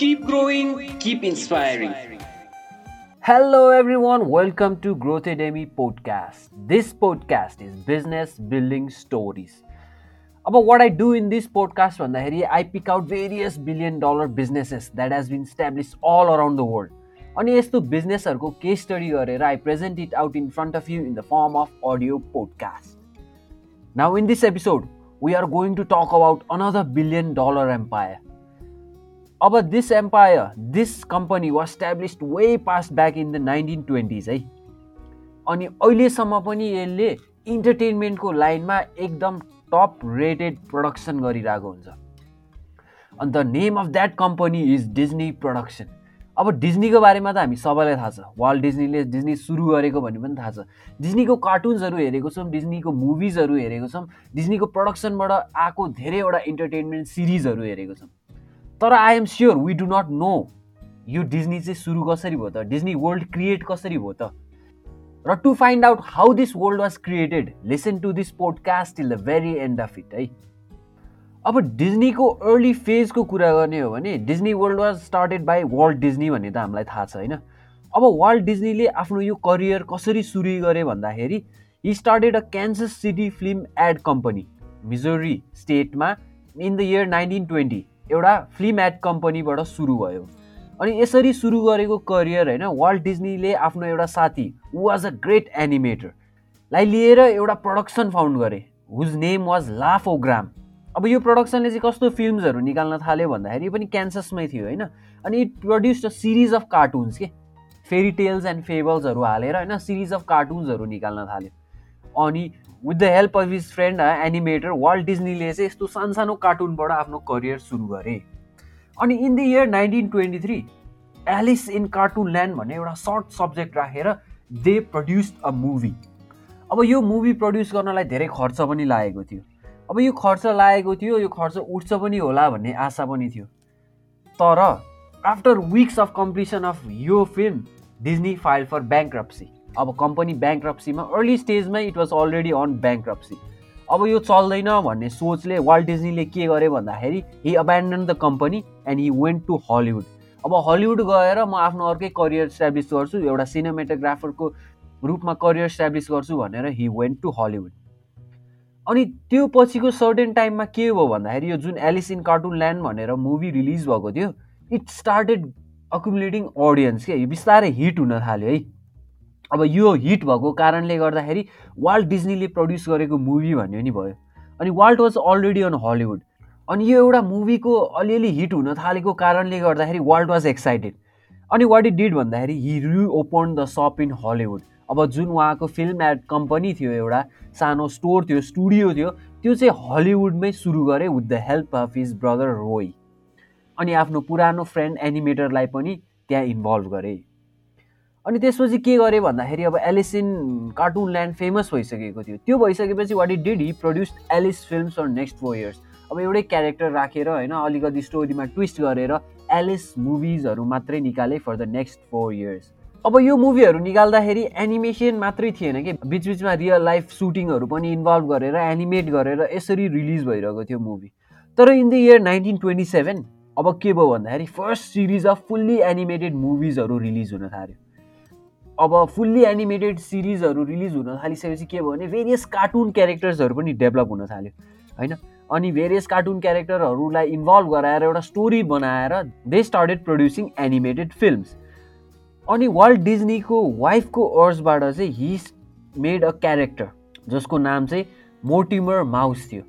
Keep growing, keep inspiring. Hello, everyone. Welcome to Growth Academy podcast. This podcast is business building stories. About what I do in this podcast, भन्दाखेरि I pick out various billion dollar businesses that has been established all around the world. अनि यस्तो बिजनेसहरूको case study गरेर I present it out in front of you in the form of audio podcast now in this episode we are going to talk about another billion dollar empire अब this empire this company was established way pass back in the nineteen twenties है। अनि अहिलेसम्म पनि यसले इन्टरटेनमेन्टको लाइनमा एकदम top rated production गरिरहेको हुन्छ। And name of that company is Disney production अब डिज्नीको बारेमा त हामी सबैलाई थाहा छ। वार्ल्ड डिज्नीले डिज्नी सुरु गरेको भन्ने पनि थाहा छ। डिज्नीको कार्टुन्सहरू हेरेको छौँ डिज्नीको मुभिजहरू हेरेको छौँ डिज्नीको प्रडक्सनबाट आएको धेरैवटा इन्टरटेनमेन्ट सिरिजहरू हेरेको छौँ। तर I am sure we do not know यो डिज्नी चाहिँ सुरु कसरी भयो त? डिज्नी वर्ल्ड क्रिएट कसरी भयो त? र to find out how this world was created listen to this podcast till the very end of it है अब डिज्नीको अर्ली फेजको कुरा गर्ने हो भने Disney World was started by Walt Disney भन्ने त हामीलाई थाहा छ होइन? अब वर्ल्ड डिज्नीले आफ्नो यो करियर कसरी सुरु गरे भन्दाखेरि he started a Kansas City film ad company Missouri स्टेटमा in the year nineteen twenty एउटा फिल्म एड कम्पनीबाट सुरु भयो। अनि यसरी सुरु गरेको करियर होइन वर्ल्ड डिज्नीले आफ्नो एउटा साथी ऊ वाज अ ग्रेट एनिमेटरलाई लिएर एउटा प्रडक्सन फाउन्ड गरे whose name was Laugh O Gram अब यो प्रडक्सनले चाहिँ कस्तो फिल्महरू निकाल्न थाल्यो भन्दाखेरि पनि क्यान्ससमै थियो होइन। अनि it produced a series of cartoons के? फेरी टेल्स एन्ड फेबल्सहरू हालेर होइन सिरिज अफ कार्टुन्सहरू निकाल्न थाल्यो। अनि with the help of his friend animator Walt डिज्नीले चाहिँ यस्तो सानसानो कार्टुनबाट आफ्नो करियर सुरु गरे। अनि in the year nineteen twenty three Alice in Cartoonland भन्ने एउटा सर्ट सब्जेक्ट राखेर दे प्रड्युस्ड अ मुभी अब यो मुभी प्रड्युस गर्नलाई धेरै खर्च पनि लागेको थियो। अब यो खर्च लागेको थियो यो खर्च उठ्छ पनि होला भन्ने आशा पनि थियो। तर after weeks of completion of यो film Disney file for bankruptcy अब कम्पनी ब्याङ्क्रप्सीमा early स्टेजमै it was already on bankruptcy अब यो चल्दैन भन्ने सोचले वाल्ट डिज्नीले के गर्यो भन्दाखेरि he abandon the company and he went to Hollywood अब हलिउड गएर म आफ्नो अर्कै करियर इस्टाब्लिस गर्छु एउटा सिनेमेटोग्राफरको रूपमा करियर इस्टाब्लिस गर्छु भनेर हि वेन्ट टु हलिउड अनि त्यो पछिको सर्टेन टाइममा के भयो भन्दाखेरि यो जुन एलिस इन कार्टुन ल्यान्ड भनेर मुभी रिलिज भएको थियो इट स्टार्टेड अकुमुलेटिङ अडियन्स के यो बिस्तारै हिट हुन थाल्यो है। अब यो हिट भएको कारणले गर्दाखेरि वाल्ट डिज्नीले प्रड्युस गरेको मुभी भन्ने नि भयो। अनि Walt was already on Hollywood अनि यो एउटा मुभीको अलिअलि हिट हुन थालेको कारणले गर्दाखेरि वाल्ट वाज एक्साइटेड अनि वाट इट डिड भन्दाखेरि he reopen the shop in Hollywood अब जुन उहाँको फिल्म एड कम्पनी थियो एउटा सानो स्टोर थियो स्टुडियो थियो त्यो चाहिँ हलिउडमै सुरु गरे with the help of his brother Roy अनि आफ्नो पुरानो फ्रेन्ड एनिमेटरलाई पनि त्यहाँ इन्भल्भ गरे। अनि त्यसपछि के गरे भन्दाखेरि अब एलिसिन कार्टुन ल्यान्ड फेमस भइसकेको थियो। त्यो भइसकेपछि what it did he produce Alice films for next four years अब एउटै क्यारेक्टर राखेर होइन अलिकति स्टोरीमा ट्विस्ट गरेर एलिस मुभिजहरू मात्रै निकाले for the next four years अब यो मुभीहरू निकाल्दाखेरि एनिमेसन मात्रै थिएन कि। बिचबिचमा रियल लाइफ सुटिङहरू पनि इन्भल्भ गरेर एनिमेट गरेर यसरी रिलिज भइरहेको थियो मुभी तर in the year nineteen twenty seven अब के भयो भन्दाखेरि first series of fully animated मुभिजहरू release हुन थाल्यो। अब फुल्ली एनिमेटेड सिरिजहरू रिलिज हुन थालिसकेपछि के भयो भने भेरियस कार्टुन क्यारेक्टर्सहरू पनि डेभलप हुन थाल्यो होइन? अनि भेरियस कार्टुन क्यारेक्टरहरूलाई इन्भल्भ गराएर एउटा स्टोरी बनाएर they started producing animated films अनि वर्ल्ड डिज्नीको वाइफको अर्सबाट चाहिँ हि मेड अ क्यारेक्टर जसको नाम चाहिँ मोटिमर माउस थियो।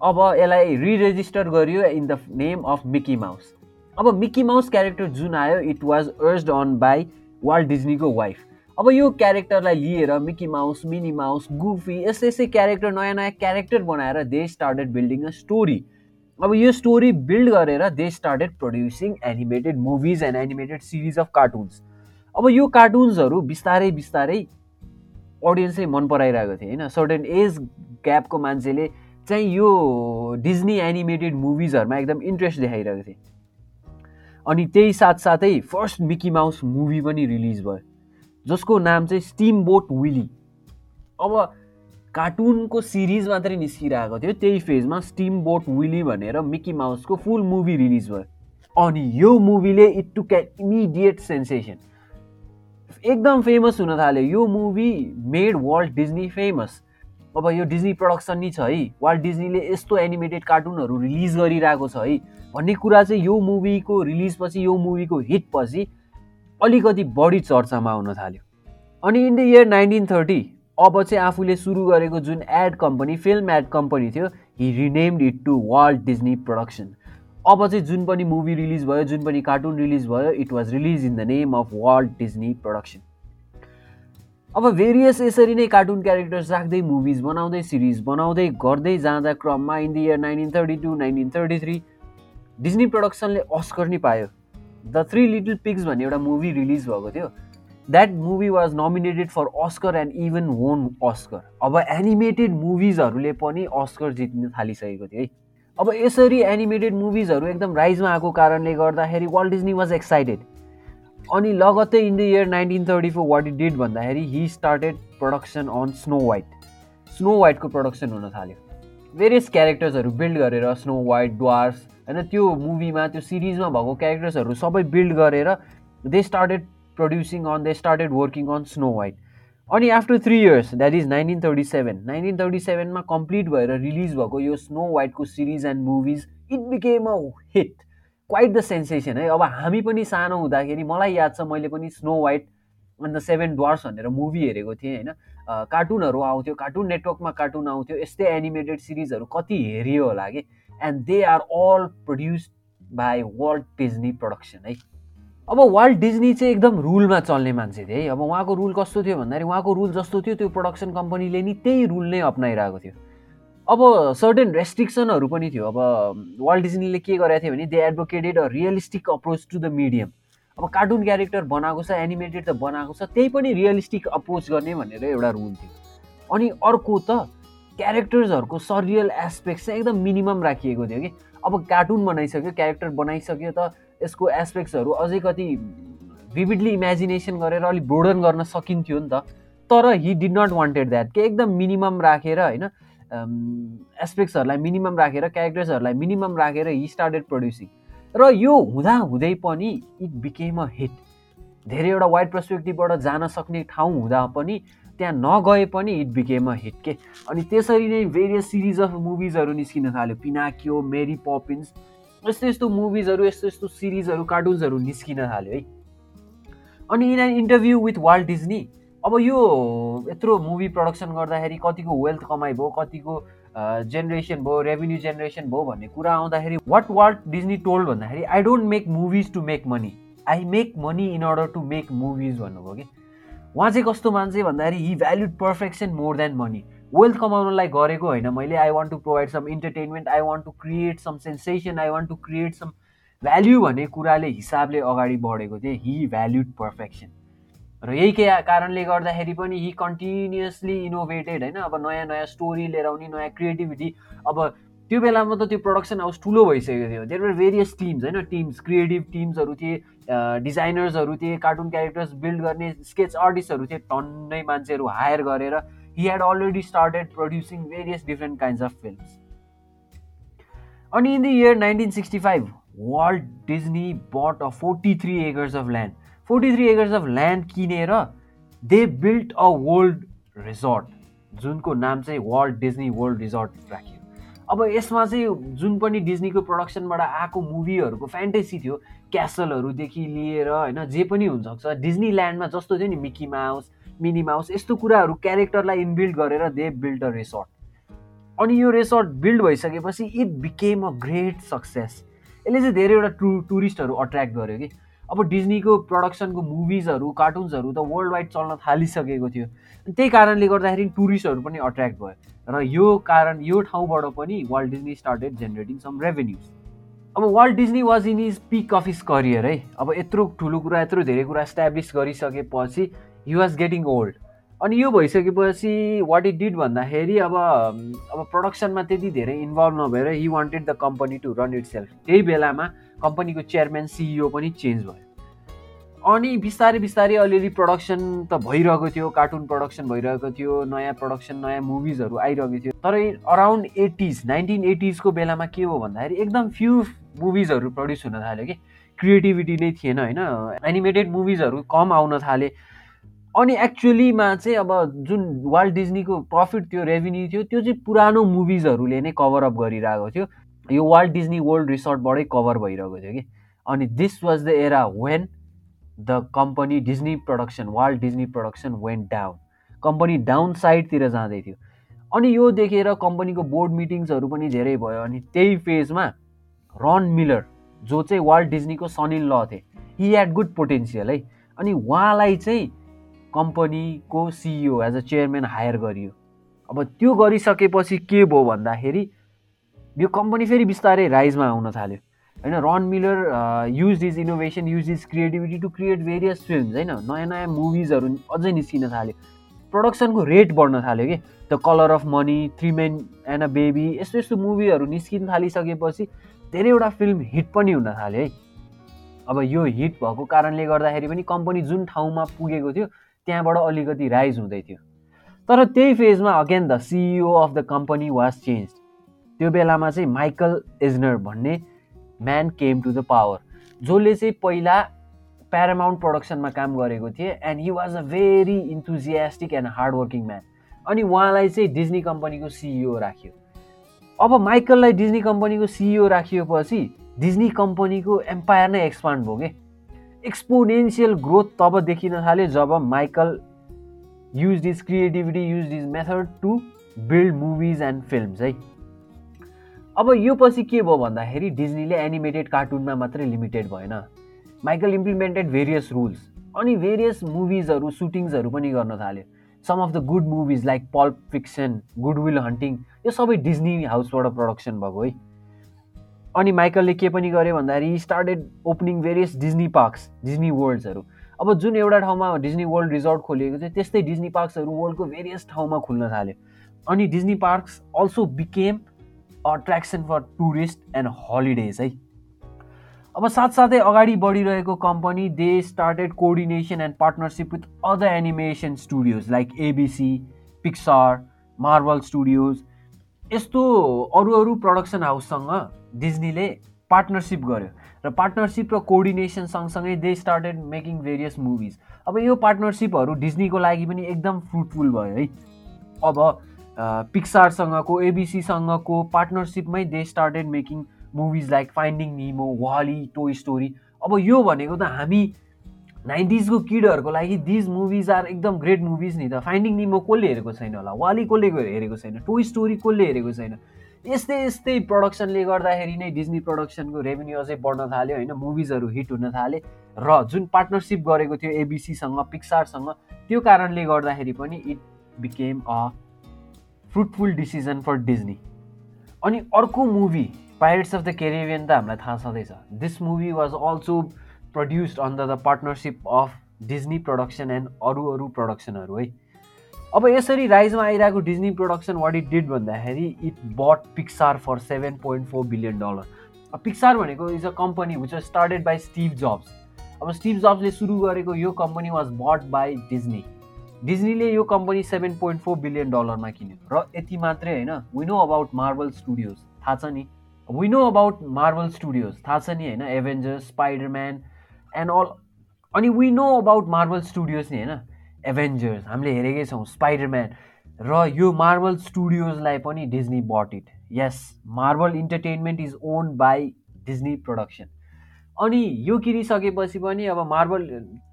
अब यसलाई रिरेजिस्टर गरियो in the name of Mickey Mouse अब मिकी माउस क्यारेक्टर जुन आयो it was urged on by Walt डिज्नीको wife अब यो क्यारेक्टरलाई लिएर Mickey Mouse Minnie Mouse Goofy यस्तै यस्तै क्यारेक्टर नयाँ नयाँ क्यारेक्टर बनाएर they started building a story. अब यो स्टोरी बिल्ड गरेर they started producing animated movies and animated series of cartoons अब यो कार्टुन्सहरू बिस्तारै बिस्तारै अडियन्सले मन पराइरहेको थियो होइन? सर्टेन एज ग्यापको मान्छेले चाहिँ यो डिज्नी एनिमेटेड मुभिजहरूमा एकदम इन्ट्रेस्ट देखाइरहेको थिए अनि त्यही साथसाथै फर्स्ट मिकी माउस मुभी पनि रिलिज भयो। जसको नाम चाहिँ स्टिम बोट विली अब कार्टुनको सिरिज मात्रै निस्किरहेको थियो त्यही फेजमा स्टिम बोट विली भनेर मिकी माउसको फुल मुभी रिलिज भयो। अनि यो मुभीले it to can immediate sensation एकदम फेमस हुन थाल्यो। यो movie made Walt Disney famous अब यो डिज्नी प्रडक्सन नि छ है। वर्ल्ड डिज्नीले यस्तो एनिमेटेड कार्टुनहरू रिलिज गरिरहेको छ है। भन्ने कुरा चाहिँ यो मुभीको रिलिजपछि यो मुभीको हिटपछि अलिकति बढी चर्चामा आउन थाल्यो। अनि in the year nineteen thirty अब चाहिँ आफूले सुरु गरेको जुन ad company film ad company थियो he renamed it to world Disney production अब चाहिँ जुन पनि मुभी रिलिज भयो जुन पनि कार्टुन रिलिज भयो it was release in the name of world Disney production अब भेरियस यसरी नै कार्टुन क्यारेक्टर्स राख्दै मुभिज बनाउँदै सिरिज बनाउँदै गर्दै जाँदा क्रममा in the year nineteen thirty two nineteen thirty three Disney प्रडक्सनले Oscar नि पायो। द थ्री लिटल पिग्स भन्ने एउटा मुभी रिलिज भएको थियो। That movie was nominated for Oscar and even won Oscar अब एनिमेटेड मुभिजहरूले पनि अस्कर जित्न थालिसकेको थियो है। अब यसरी एनिमेटेड मुभिजहरू एकदम राइजमा आएको कारणले गर्दाखेरि वर्ल्ड डिजनी वाज एक्साइटेड अनि लगत्तै in the year nineteen thirty four what it did भन्दाखेरि he started production on Snow White Snow वाइटको production हुन थाल्यो। भेरियस क्यारेक्टर्सहरू बिल्ड गरेर स्नो वाइट डुवार्स होइन त्यो मुभीमा त्यो सिरिजमा भएको क्यारेक्टर्सहरू सबै बिल्ड गरेर they started producing on they started working on Snow White अनि after three years that is nineteen thirty seven nineteen thirty सेभेनमा complete भएर रिलिज भएको यो snow वाइटको series and movies it became a hit quite the sensation है। अब हामी पनि सानो हुँदाखेरि मलाई याद छ मैले पनि Snow White and seven dwarfs भनेर मुभी हेरेको थिएँ होइन। कार्टुनहरू आउँथ्यो कार्टुन नेटवर्कमा कार्टुन आउँथ्यो यस्तै एनिमेटेड सिरिजहरू कति हेरियो होला कि। And they are all produced by Walt Disney production है। अब वाल्ट डिज्नी चाहिँ एकदम रुलमा चल्ने मान्छे थियो है। अब उहाँको रुल कस्तो थियो भन्दाखेरि उहाँको रुल जस्तो थियो त्यो प्रडक्सन कम्पनीले नि त्यही रुल नै अप्नाइरहेको थियो। अब सर्टेन रेस्ट्रिक्सनहरू पनि थियो। अब वाल्ट डिज्नीले के गरेको थियो भने they advocated a realistic approach to the medium अब कार्टुन क्यारेक्टर बनाएको छ एनिमेटेड त बनाएको छ त्यही पनि रियलिस्टिक अप्रोच गर्ने भनेर एउटा रुल थियो। अनि अर्को त क्यारेक्टर्सहरूको सरियल एस्पेक्ट चाहिँ एकदम मिनिमम राखिएको थियो कि। अब कार्टुन बनाइसक्यो क्यारेक्टर बनाइसक्यो त यसको एस्पेक्ट्सहरू अझै कति भिभिडली इमेजिनेसन गरेर अलिक ब्रोडन गर्न सकिन्थ्यो नि त। तर he did not wanted that के एकदम मिनिमम राखेर होइन एस्पेक्ट्सहरूलाई मिनिमम राखेर क्यारेक्टर्सहरूलाई मिनिमम राखेर हि स्टार्टेड प्रड्युसिङ र यो हुँदा हुँदै पनि इट बिकेम अ हिट धेरैवटा वाइड पर्सपेक्टिभबाट जान सक्ने ठाउँ हुँदा पनि त्यहाँ नगए पनि इट बिकेम हिट के? अनि त्यसरी नै भेरियस सिरिज अफ मुभिजहरू निस्किन थाल्यो। पिनाकियो मेरी पपिन्स यस्तो यस्तो मुभिजहरू यस्तो यस्तो सिरिजहरू कार्टुन्सहरू निस्किन थाल्यो है। अनि in an interview with Walt Disney अब यो यत्रो मुभी प्रडक्सन गर्दाखेरि कतिको वेल्थ कमाइ भयो कतिको जेनेरेसन भयो रेभेन्यू जेनेरेसन भयो भन्ने कुरा आउँदाखेरि वाट वाल्ट डिज्नी टोल्ड भन्दाखेरि I don't make movies to make money I make money in order to make movies भन्नुभयो कि? उहाँ चाहिँ कस्तो मान्छे भन्दाखेरि he valued perfection more than money wealth कमाउनलाई गरेको होइन मैले I want to provide some entertainment I want to create some sensation I want to create some value भन्ने कुराले हिसाबले अगाडि बढेको थिएँ। हि भ्याल्युड पर्फेक्सन र यही के कारणले गर्दाखेरि पनि हि कन्टिन्युसली इनोभेटेड होइन। अब नयाँ नयाँ स्टोरी लिएर आउने नयाँ क्रिएटिभिटी अब त्यो बेलामा त त्यो प्रडक्सन हाउस ठुलो भइसकेको थियो देयर वर भेरियस टिम्स होइन टिम्स क्रिएटिभ टिम्सहरू थिए डिजाइनर्सहरू थिए कार्टुन क्यारेक्टर्स बिल्ड गर्ने स्केच आर्टिस्टहरू थिए टन्नै मान्छेहरू हायर गरेर he had already started producing various different kinds of films. Only in the year 1965, Walt Disney bought a 43 acres of land. 43 acres of land किनेर they built a world resort जुनको नाम चाहिँ world Disney world resort राखियो अब यसमा चाहिँ जुन पनि डिज्नीको प्रडक्सनबाट आएको मुभीहरूको फ्यान्टेसी थियो क्यासलहरूदेखि लिएर होइन जे पनि हुनसक्छ डिज्नी ल्यान्डमा जस्तो थियो नि मिकी माउस मिनी माउस यस्तो कुराहरू क्यारेक्टरलाई इनबिल्ड गरेर दे बिल्ड अ रेसर्ट अनि यो रेसर्ट बिल्ड भइसकेपछि it became a great success यसले चाहिँ धेरैवटा टु टुरिस्टहरू अट्र्याक्ट गर्यो कि। अब डिज्नीको प्रडक्सनको मुभिजहरू कार्टुन्सहरू त वर्ल्ड वाइड चल्न थालिसकेको थियो। त्यही कारणले गर्दाखेरि टुरिस्टहरू पनि अट्र्याक्ट भयो। र यो कारण यो ठाउँबाट पनि Walt Disney started generating some revenues अब Walt Disney was in his peak of his career है। अब यत्रो ठुलो कुरा यत्रो धेरै कुरा इस्टाब्लिस गरिसकेपछि हि वाज गेटिङ ओल्ड अनि यो भइसकेपछि वाट इट डिड भन्दाखेरि अब अब प्रडक्सनमा त्यति धेरै इन्भल्भ नभएर he wanted the company to run itself त्यही बेलामा कम्पनीको चेयरम्यान सिइओ पनि चेन्ज भयो। अनि बिस्तारै बिस्तारै अलिअलि प्रडक्सन त भइरहेको थियो कार्टुन प्रडक्सन भइरहेको थियो नयाँ प्रडक्सन नयाँ मुभिजहरू आइरहेको थियो। तर अराउन्ड एटिज नाइन्टिन एटिजको बेलामा के हो भन्दाखेरि एकदम फ्यु मुभिजहरू प्रड्युस हुन थाल्यो कि। क्रिएटिभिटी नै थिएन होइन? एनिमेटेड मुभिजहरू कम आउन थाले। अनि एक्चुअलीमा चाहिँ अब जुन वाल्ट डिज्नीको प्रफिट थियो रेभिन्यू थियो त्यो चाहिँ पुरानो मुभिजहरूले नै कभर अप गरिरहेको थियो। यो वाल्ट डिज्नी वर्ल्ड रिसोर्टबाटै कभर भइरहेको थियो कि। अनि this was the era when the company Disney production Walt Disney production went down company down साइडतिर जाँदै थियो। अनि यो देखेर कम्पनीको बोर्ड मिटिङ्सहरू पनि धेरै भयो अनि त्यही फेजमा रन मिलर जो चाहिँ वाल्ट डिज्नीको सन इन ल थिए हि ह्याड गुड पोटेन्सियल है। अनि उहाँलाई चाहिँ कम्पनीको CEO as a chairman hire गरियो। अब त्यो गरिसकेपछि के भयो भन्दाखेरि यो कम्पनी फेरि बिस्तारै राइजमा आउन थाल्यो। होइन Ron Miller use his innovation use his creativity to create various film होइन? नयाँ नयाँ मुभिजहरू अझै निस्किन थाल्यो। प्रडक्सनको रेट बढ्न थाल्यो कि? The colour of money three men and a baby यस्तो यस्तो मुभीहरू निस्किन थालिसकेपछि धेरैवटा फिल्म हिट पनि हुन थाल्यो है। अब यो हिट भएको कारणले गर्दाखेरि पनि कम्पनी जुन ठाउँमा पुगेको थियो त्यहाँबाट अलिकति राइज हुँदै थियो। तर त्यही फेजमा again the CEO of the company was change त्यो बेलामा चाहिँ माइकल एजनर भन्ने man came to the power जसले चाहिँ पहिला प्यारामाउन्ट प्रडक्सनमा काम गरेको थिए and he was a very enthusiastic and hardworking man अनि उहाँलाई चाहिँ डिज्नी कम्पनीको सिइओ राख्यो। अब माइकललाई डिज्नी कम्पनीको सिइओ राखिएपछि डिज्नी कम्पनीको एम्पायर नै एक्सपान्ड भयो कि? एक्सपोनेन्सियल ग्रोथ तब देखिन थाल्यो जब Michael use his creativity use his method to build movies and films है। अब यो पछि के भयो भन्दाखेरि डिज्नीले एनिमेटेड कार्टुनमा मात्रै लिमिटेड भएन। माइकल इम्प्लिमेन्टेड भेरियस रुल्स अनि भेरियस मुभिजहरू सुटिङ्सहरू पनि गर्न थाल्यो। Some of the good movies like Pulp Fiction Good Will Hunting यो सबै डिज्नी हाउसबाट प्रडक्सन भएको है। अनि माइकलले के पनि गर्यो भन्दाखेरि started opening various Disney parks Disney वर्ल्ड्सहरू अब जुन एउटा ठाउँमा डिज्नी वर्ल्ड रिजोर्ट खोलिएको थियो त्यस्तै डिज्नी पार्क्सहरू वर्ल्डको भेरियस ठाउँमा खुल्न थाल्यो। अनि Disney parks also became attraction for tourist and holidays है? अब साथसाथै अगाडि बढिरहेको company they started coordination and partnership with other animation studios like ABC Pixar Marvel studios यस्तो अरू अरू प्रडक्सन हाउससँग डिज्नीले पार्टनरसिप गर्यो र पार्टनरसिप र कोअर्डिनेसन सँगसँगै they started making various movies अब यो पार्टनरसिपहरू डिज्नीको लागि पनि एकदम फ्रुटफुल भयो है? अब पिक्सारसँगको एबिसीसँगको पार्टनरसिपमै they started making movies like Finding Nemo वाली टोय स्टोरी अब यो भनेको त हामी नाइन्टिजको किडहरूको लागि दिज मुभिज आर एकदम ग्रेट मुभिज नि त। फाइन्डिङ निमो कसले हेरेको छैन होला? वाली कसले हेरेको छैन? टोय स्टोरी कसले हेरेको छैन? यस्तै यस्तै प्रडक्सनले गर्दाखेरि नै डिज्नी प्रडक्सनको रेभेन्यू अझै बढ्न थाल्यो होइन मुभिजहरू हिट हुन थाले। र जुन पार्टनरसिप गरेको थियो एबिसीसँग पिक्सारसँग त्यो कारणले गर्दाखेरि पनि it became a fruitful decision for Disney अनि अर्को movie pirates of the Caribbean त हामीलाई थाहा छँदैछ। This movie was also produced under the partnership of Disney production and अरू अरू प्रडक्सनहरू है। अब यसरी राइजमा आइरहेको Disney production what it did भन्दाखेरि it but Pixar for seven point four billion dollar Pixar भनेको is a company which was started by Steve Jobs अब स्टिभ जब्सले सुरु गरेको यो company was but by Disney डिज्नीले यो company seven point four billion डलरमा किन्यो र यति मात्रै होइन विनो अबाउट मार्बल स्टुडियोज थाहा छ नि? We know about Marvel studios थाहा छ नि होइन? एभेन्जर्स स्पाइडरम्यान एन्ड अल अनि we know about Marvel studios नि होइन? एभेन्जर्स हामीले हेरेकै छौँ स्पाइडरम्यान र यो मार्बल स्टुडियोजलाई पनि Disney but it yes Marvel entertainment is owned by Disney production अनि यो किनिसकेपछि पनि अब मार्बल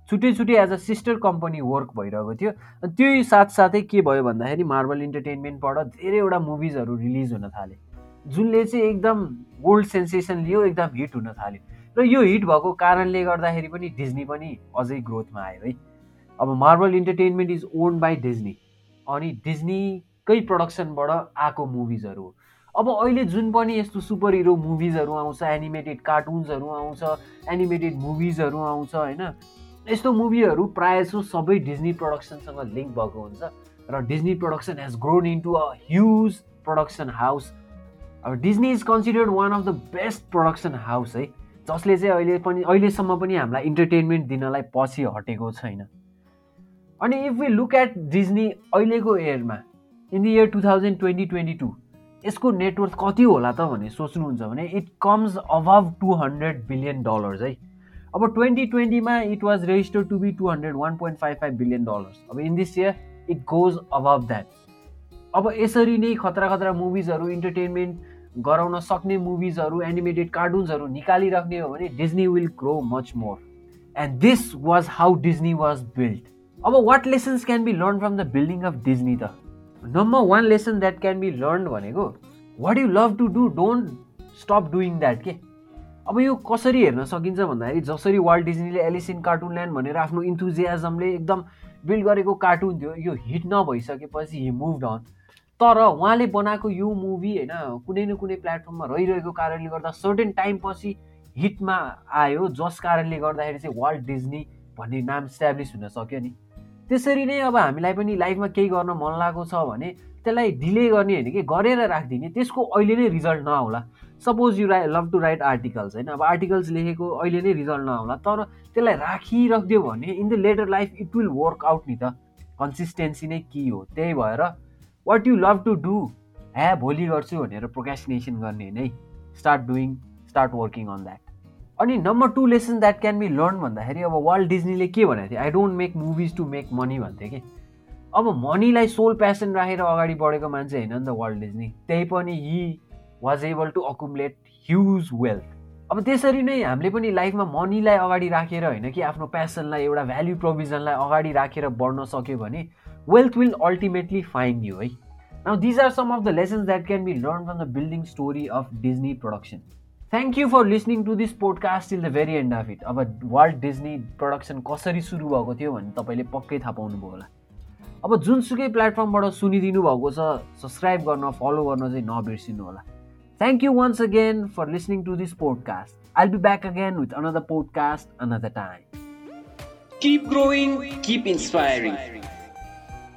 छुट्टै छुट्टै as a sister company work भइरहेको थियो। त्यही साथसाथै के भयो भन्दाखेरि मार्बल इन्टरटेनमेन्टबाट धेरैवटा मुभिजहरू रिलिज हुन थाले। जुनले चाहिँ एकदम गोल्ड सेन्सेसन लियो एकदम हिट हुन थाल्यो। र यो हिट भएको कारणले गर्दाखेरि पनि डिज्नी पनि अझै ग्रोथमा आयो है। अब Marvel entertainment is owned by Disney अनि डिज्नीकै प्रडक्सनबाट आएको मुभिजहरू हो। अब अहिले जुन पनि यस्तो सुपर हिरो मुभिजहरू आउँछ एनिमेटेड कार्टुन्सहरू आउँछ एनिमेटेड मुभिजहरू आउँछ होइन? यस्तो मुभीहरू प्रायः सबै डिज्नी प्रडक्सनसँग लिङ्क भएको हुन्छ र Disney production has grown into a huge production house अब Disney is considered one of the best production house है? जसले चाहिँ अहिले पनि अहिलेसम्म पनि हामीलाई इन्टरटेनमेन्ट दिनलाई पछि हटेको छैन। अनि if we look at Disney अहिलेको इयरमा in the year two thousand twenty twenty two यसको नेटवर्थ कति होला त भने सोच्नुहुन्छ भने it comes above two hundred billion dollars है। अब twenty ट्वेन्टीमा it was register to be two hundred one point five five billion dollars अब in this year it goes above that अब यसरी नै खतरा खतरा मुभिजहरू इन्टरटेनमेन्ट गराउन सक्ने मुभिजहरू एनिमेटेड कार्टुन्सहरू निकालिराख्ने हो भने Disney will grow much more and this was how Disney was build अब what lessons can be learn from the building of Disney त? Number one lesson that can be learn भनेको what you love to do don't stop doing that के अब यो कसरी हेर्न सकिन्छ भन्दाखेरि जसरी वाल्ड डिजनीले एलिसिन कार्टुन ल्यान्ड भनेर आफ्नो इन्थुजियाजमले एकदम बिल्ड गरेको कार्टुन थियो यो हिट नभइसकेपछि हि मुभ अन तर उहाँले बनाएको यो मुभी होइन कुनै न कुनै प्लेटफर्ममा रहिरहेको कारणले गर्दा सर्टेन टाइम पछि हिटमा आयो जस कारणले गर्दाखेरि चाहिँ वाल्ड डिजनी भन्ने नाम इस्ट्याब्लिस हुन सक्यो नि। त्यसरी नै अब हामीलाई पनि लाइफमा केही गर्न मन लागेको छ भने त्यसलाई डिले गर्ने होइन कि गरेर राखिदिने त्यसको अहिले नै result नआउला। Suppose you write love to write articles होइन? अब आर्टिकल्स लेखेको अहिले नै रिजल्ट नआउला तर त्यसलाई राखिराखिदियो भने in the later life it will work out नि त। कन्सिस्टेन्सी नै के हो? त्यही भएर what you love to do ह्या भोलि गर्छु भनेर प्रोकेस्टिनेसन गर्ने नै। Start doing start working on that अनि number two lesson that can be learn भन्दाखेरि अब वर्ल्ड डिजनीले के भनेको थियो? I don't make movies to make money भन्थ्यो कि। अब मनीलाई सोल प्यासन राखेर अगाडि बढेको मान्छे होइन नि त वर्ल्ड डिजनी त्यही पनि he was able to accumulate huge wealth अब त्यसरी नै हामीले पनि लाइफमा मनीलाई अगाडि राखेर होइन कि आफ्नो प्यासनलाई एउटा भ्याल्यु प्रोभिजनलाई अगाडि राखेर बढ्न सक्यो भने wealth will ultimately find you है। Now these are some of the lessons that can be learn from the building story of Disney production thank you for listening to this podcast till the very end of it अब Walt Disney production कसरी सुरु भएको थियो भने तपाईँले पक्कै थाहा पाउनुभयो होला। अब जुनसुकै प्लेटफर्मबाट सुनिदिनु भएको छ सब्सक्राइब गर्न फलो गर्न चाहिँ नबिर्सिनु होला। Thank you once again for listening to this podcast I be back again with another podcast another time Keep growing, keep inspiring.